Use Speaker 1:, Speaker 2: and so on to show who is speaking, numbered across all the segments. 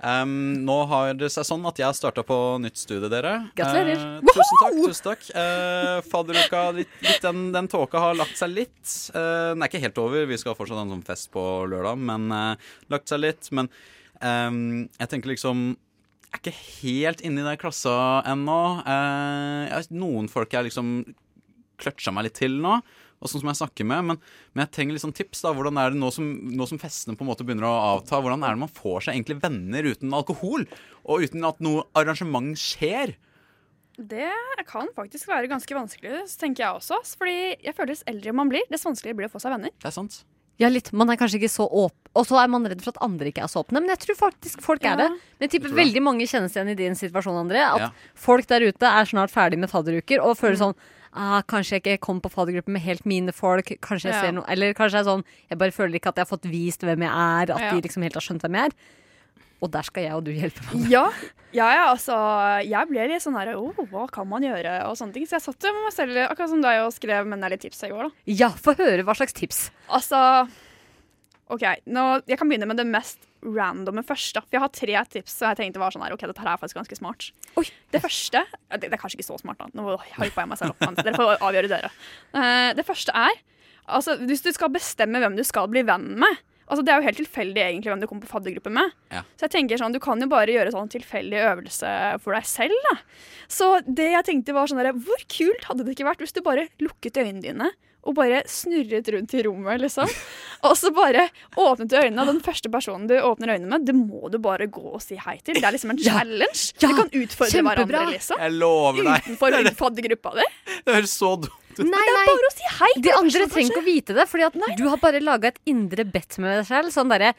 Speaker 1: Um, nå har det seg sånn at jeg har starta på nytt studie, dere.
Speaker 2: Gratulerer.
Speaker 1: Uh, tusen takk. tusen takk uh, Fadderuka, litt, litt, den, den tåka har lagt seg litt. Uh, den er ikke helt over, vi skal fortsatt ha en sånn fest på lørdag, men lagt seg litt. Men um, jeg tenker liksom Jeg er ikke helt inne i den klassa ennå. Noen folk jeg liksom kløtsja meg litt til nå og sånn som jeg snakker med. Men, men jeg trenger litt sånn tips. da, Hvordan er det nå som, nå som, festene på en måte begynner å avta, hvordan er det man får seg egentlig venner uten alkohol? Og uten at noe arrangement skjer?
Speaker 3: Det kan faktisk være ganske vanskelig, tenker jeg også. Fordi jeg føler dess eldre man blir, dess vanskeligere blir det å få seg venner.
Speaker 1: Det er sant.
Speaker 2: Ja, litt. Man er kanskje ikke så åpen. Og så er man redd for at andre ikke er så åpne. Men jeg tror faktisk folk
Speaker 3: Ja.
Speaker 2: er det. Men jeg tipper veldig mange kjennes igjen i din situasjon, André. At
Speaker 1: Ja.
Speaker 2: folk der ute er snart ferdig med fadderuker og
Speaker 3: Mm.
Speaker 2: føler sånn ah, Kanskje jeg ikke kom på faddergruppe med helt mine folk. Kanskje jeg
Speaker 3: Ja.
Speaker 2: ser noe Eller kanskje jeg er sånn Jeg bare føler ikke at jeg har fått vist hvem jeg er. At
Speaker 3: Ja.
Speaker 2: de liksom helt har skjønt hvem jeg er. Og der skal jeg og du hjelpe meg.
Speaker 3: Ja, ja, ja, altså Jeg ble litt sånn her oh, Hva kan man gjøre? Og sånne ting. Så jeg satt jo med meg selv akkurat som deg og skrev med litt tips i går. da
Speaker 2: Ja, få høre hva slags tips.
Speaker 3: Altså OK, nå, jeg kan begynne med det mest randomme først. da For jeg har tre tips, så jeg tenkte var sånn her, ok, dette her er faktisk ganske smart.
Speaker 2: Oi.
Speaker 3: Det første det, det er kanskje ikke så smart, da. Nå hypa jeg meg selv opp. Men dere får avgjøre dere. Uh, det første er altså, hvis du skal bestemme hvem du skal bli venn med. Altså, det er jo helt tilfeldig egentlig hvem du kommer på faddergruppe med.
Speaker 1: Ja.
Speaker 3: Så jeg tenker sånn, Du kan jo bare gjøre sånn tilfeldig øvelse for deg selv. da. Så det jeg tenkte var sånn der, Hvor kult hadde det ikke vært hvis du bare lukket øynene dine og bare snurret rundt i rommet, liksom? Og så bare åpnet du øynene, og den første personen du åpner øynene med, det må du bare gå og si hei til. Det er liksom en challenge.
Speaker 2: Ja.
Speaker 3: Du kan utfordre
Speaker 2: Kjempebra.
Speaker 3: hverandre, liksom.
Speaker 1: Jeg lover deg.
Speaker 3: Utenfor faddergruppa di.
Speaker 1: Det høres så dumt ut.
Speaker 2: Nei, nei.
Speaker 3: Bare å si hei
Speaker 2: De andre trenger ikke å vite det, Fordi at du har bare laga et indre bedt med deg selv. Sånn derre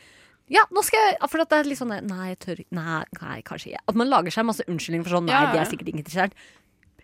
Speaker 2: ja, nå skal jeg For at det er litt sånn Nei, jeg tør Nei, nei, kanskje ikke. At man lager seg masse unnskyldninger for sånn Nei,
Speaker 3: Ja, ja,
Speaker 2: de er sikkert ikke interessert.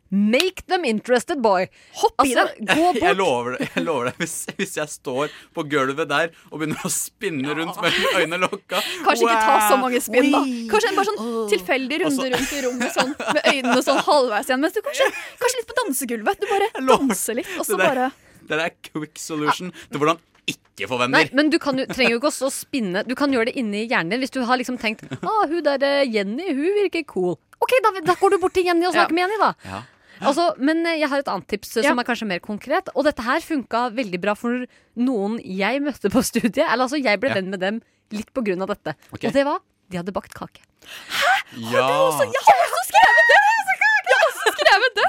Speaker 2: Make them interested, boy.
Speaker 3: Hopp i
Speaker 2: Altså,
Speaker 3: det.
Speaker 2: gå
Speaker 1: Jeg
Speaker 2: bort.
Speaker 1: lover det. jeg lover deg hvis, hvis jeg står på gulvet der og begynner å spinne rundt med øynene lokka
Speaker 3: Kanskje ikke ta så mange spinn, da. Kanskje en bare sånn tilfeldig runde
Speaker 1: altså.
Speaker 3: rundt i rommet sånn, med øynene sånn halvveis igjen. Mens du kanskje, kanskje litt på dansegulvet. Du bare danser litt, og så
Speaker 1: Det der-
Speaker 3: bare
Speaker 1: Det er quick solution til hvordan ikke få
Speaker 2: Nei, men du kan trenger jo ikke også å spinne Du kan gjøre det inni hjernen din hvis du har liksom tenkt ah, hun der eh, Jenny, hun virker cool. Ok, da, da går du bort til Jenny og snakker med Jenny, da.
Speaker 1: Ja.
Speaker 2: Altså, men eh, jeg har et annet tips eh,
Speaker 3: Ja.
Speaker 2: som er kanskje mer konkret. Og dette her funka veldig bra for noen jeg møtte på studiet. Eller altså, jeg ble
Speaker 1: Ja.
Speaker 2: venn med dem litt på grunn av dette.
Speaker 1: Okay.
Speaker 2: Og det var de hadde bakt kake. Hæ?!
Speaker 1: Ja,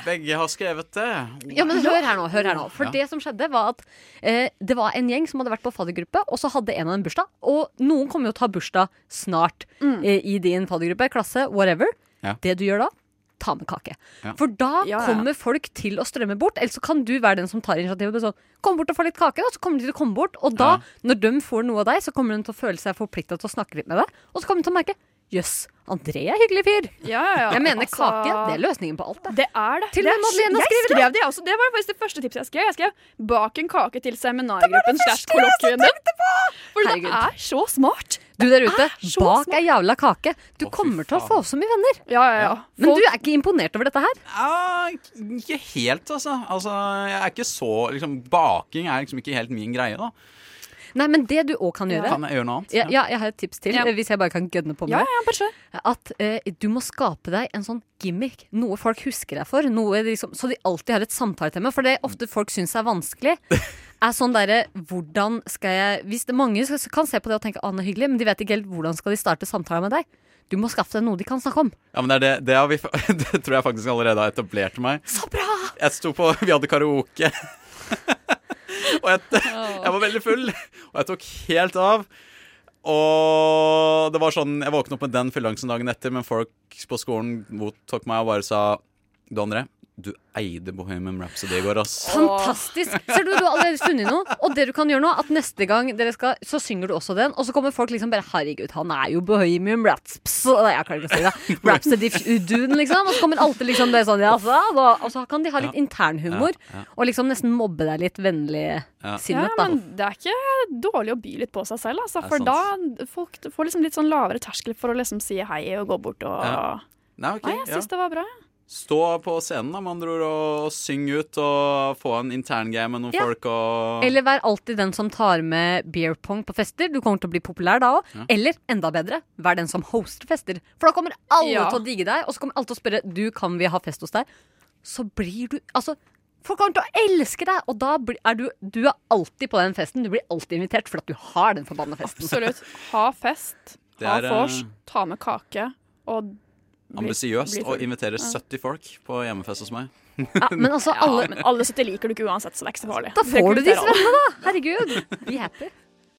Speaker 1: begge har skrevet det.
Speaker 2: Ja, men hør her nå. hør her nå For
Speaker 1: Ja.
Speaker 2: det som skjedde, var at eh, det var en gjeng som hadde vært på faddergruppe, og så hadde en av dem bursdag. Og noen kommer jo til å ha bursdag snart eh, i din faddergruppe, klasse, whatever.
Speaker 1: Ja.
Speaker 2: Det du gjør da, ta med kake.
Speaker 1: Ja.
Speaker 2: For da
Speaker 3: Ja, ja.
Speaker 2: kommer folk til å strømme bort. Eller så kan du være den som tar initiativet. og Sånn, kom bort og få litt kake, da. Så kommer de til å komme bort. Og da, når de får noe av deg, så kommer de til å føle seg forplikta til å snakke litt med deg. Og så kommer de til å merke Jøss, André er hyggelig fyr.
Speaker 3: Ja, ja, ja.
Speaker 2: Jeg mener
Speaker 3: Altså,
Speaker 2: kake, det er løsningen på alt. Det.
Speaker 3: Det er det.
Speaker 2: Til
Speaker 3: det er-
Speaker 2: Madeleine
Speaker 3: jeg
Speaker 2: skrev det.
Speaker 3: det også. Det var faktisk det første tipset jeg skrev. Jeg skrev 'bak en kake til seminargruppen slash kollokvien din'. For det er så smart.
Speaker 2: Du der ute, bak ei jævla kake. Du kommer til å få så mye venner.
Speaker 3: Ja, ja, ja.
Speaker 2: Men du er ikke imponert over dette her?
Speaker 1: Ja, ikke helt, altså. altså. Jeg er ikke så liksom, Baking er liksom ikke helt min greie, da.
Speaker 2: Nei, men det du òg kan gjøre
Speaker 1: Kan jeg gjøre noe annet?
Speaker 2: ja, ja, Jeg har et tips til,
Speaker 3: Ja.
Speaker 2: eh, hvis jeg bare kan gønne på med
Speaker 3: Ja,
Speaker 2: det.
Speaker 3: ja.
Speaker 2: At uh, du må skape deg en sånn gimmick. Noe folk husker deg for. Noe liksom, så de alltid har et samtaletema. For det ofte folk syns er vanskelig, er sånn derre Hvordan skal jeg Hvis det mange skal- kan se på det og tenke Anne er hyggelig, men de vet ikke helt hvordan skal de starte samtalen med deg. Du må skaffe deg noe de kan snakke om.
Speaker 1: Ja, men det, er det, det, har vi, det tror jeg faktisk allerede har etablert meg.
Speaker 2: Så bra!
Speaker 1: Jeg sto på Vi hadde karaoke. Og jeg, jeg var veldig full, og jeg tok helt av. Og det var sånn Jeg våknet opp med den fylleangsten dagen etter, men folk på skolen mottok meg og bare sa Du, André, du eide Bohemian Rhapsody i går, ass.
Speaker 2: Fantastisk! Ser du, du har allerede funnet noe. Og det du kan gjøre nå, at neste gang dere skal, så synger du også den. Og så kommer folk liksom bare Herregud, han er jo Bohemian Rhaps jeg klarer ikke å si det. Rhapsody-duden, liksom. Og så kommer alltid liksom det sånn, ja, så, da. Og så kan de ha litt internhumor.
Speaker 1: Ja, ja.
Speaker 2: Og liksom nesten mobbe deg litt vennlig
Speaker 1: Ja.
Speaker 2: sinnet,
Speaker 3: Ja, men det er ikke dårlig å by litt på seg selv, altså. For da folk får liksom litt sånn lavere terskel for å liksom si hei og gå bort og
Speaker 1: Ja. Nei, ok,
Speaker 3: Nei, jeg
Speaker 1: ja.
Speaker 3: syns det var bra.
Speaker 1: Stå på scenen da, med andre ord, og synge ut og få en intern game med noen
Speaker 2: Ja.
Speaker 1: folk og
Speaker 2: Eller vær alltid den som tar med beer pong på fester. Du kommer til å bli populær da òg.
Speaker 1: Ja.
Speaker 2: Eller enda bedre, vær den som hoster fester. For da kommer alle
Speaker 3: Ja.
Speaker 2: til å digge deg, og så kommer alle til å spørre Du, kan vi ha fest hos deg. Så blir du Altså, folk kommer til å elske deg, og da blir, er du Du er alltid på den festen. Du blir alltid invitert for at du har den forbanna festen.
Speaker 3: Absolutt. Ha fest, ha
Speaker 1: eh,
Speaker 3: vors, ta med kake og
Speaker 1: ambisiøst
Speaker 3: og
Speaker 1: å invitere 70 folk på hjemmefest hos meg.
Speaker 2: Ja, men altså, alle
Speaker 3: men alle 70 liker du ikke uansett, så det er ikke så farlig.
Speaker 2: Da får du de svennene, da! Herregud. Be happy.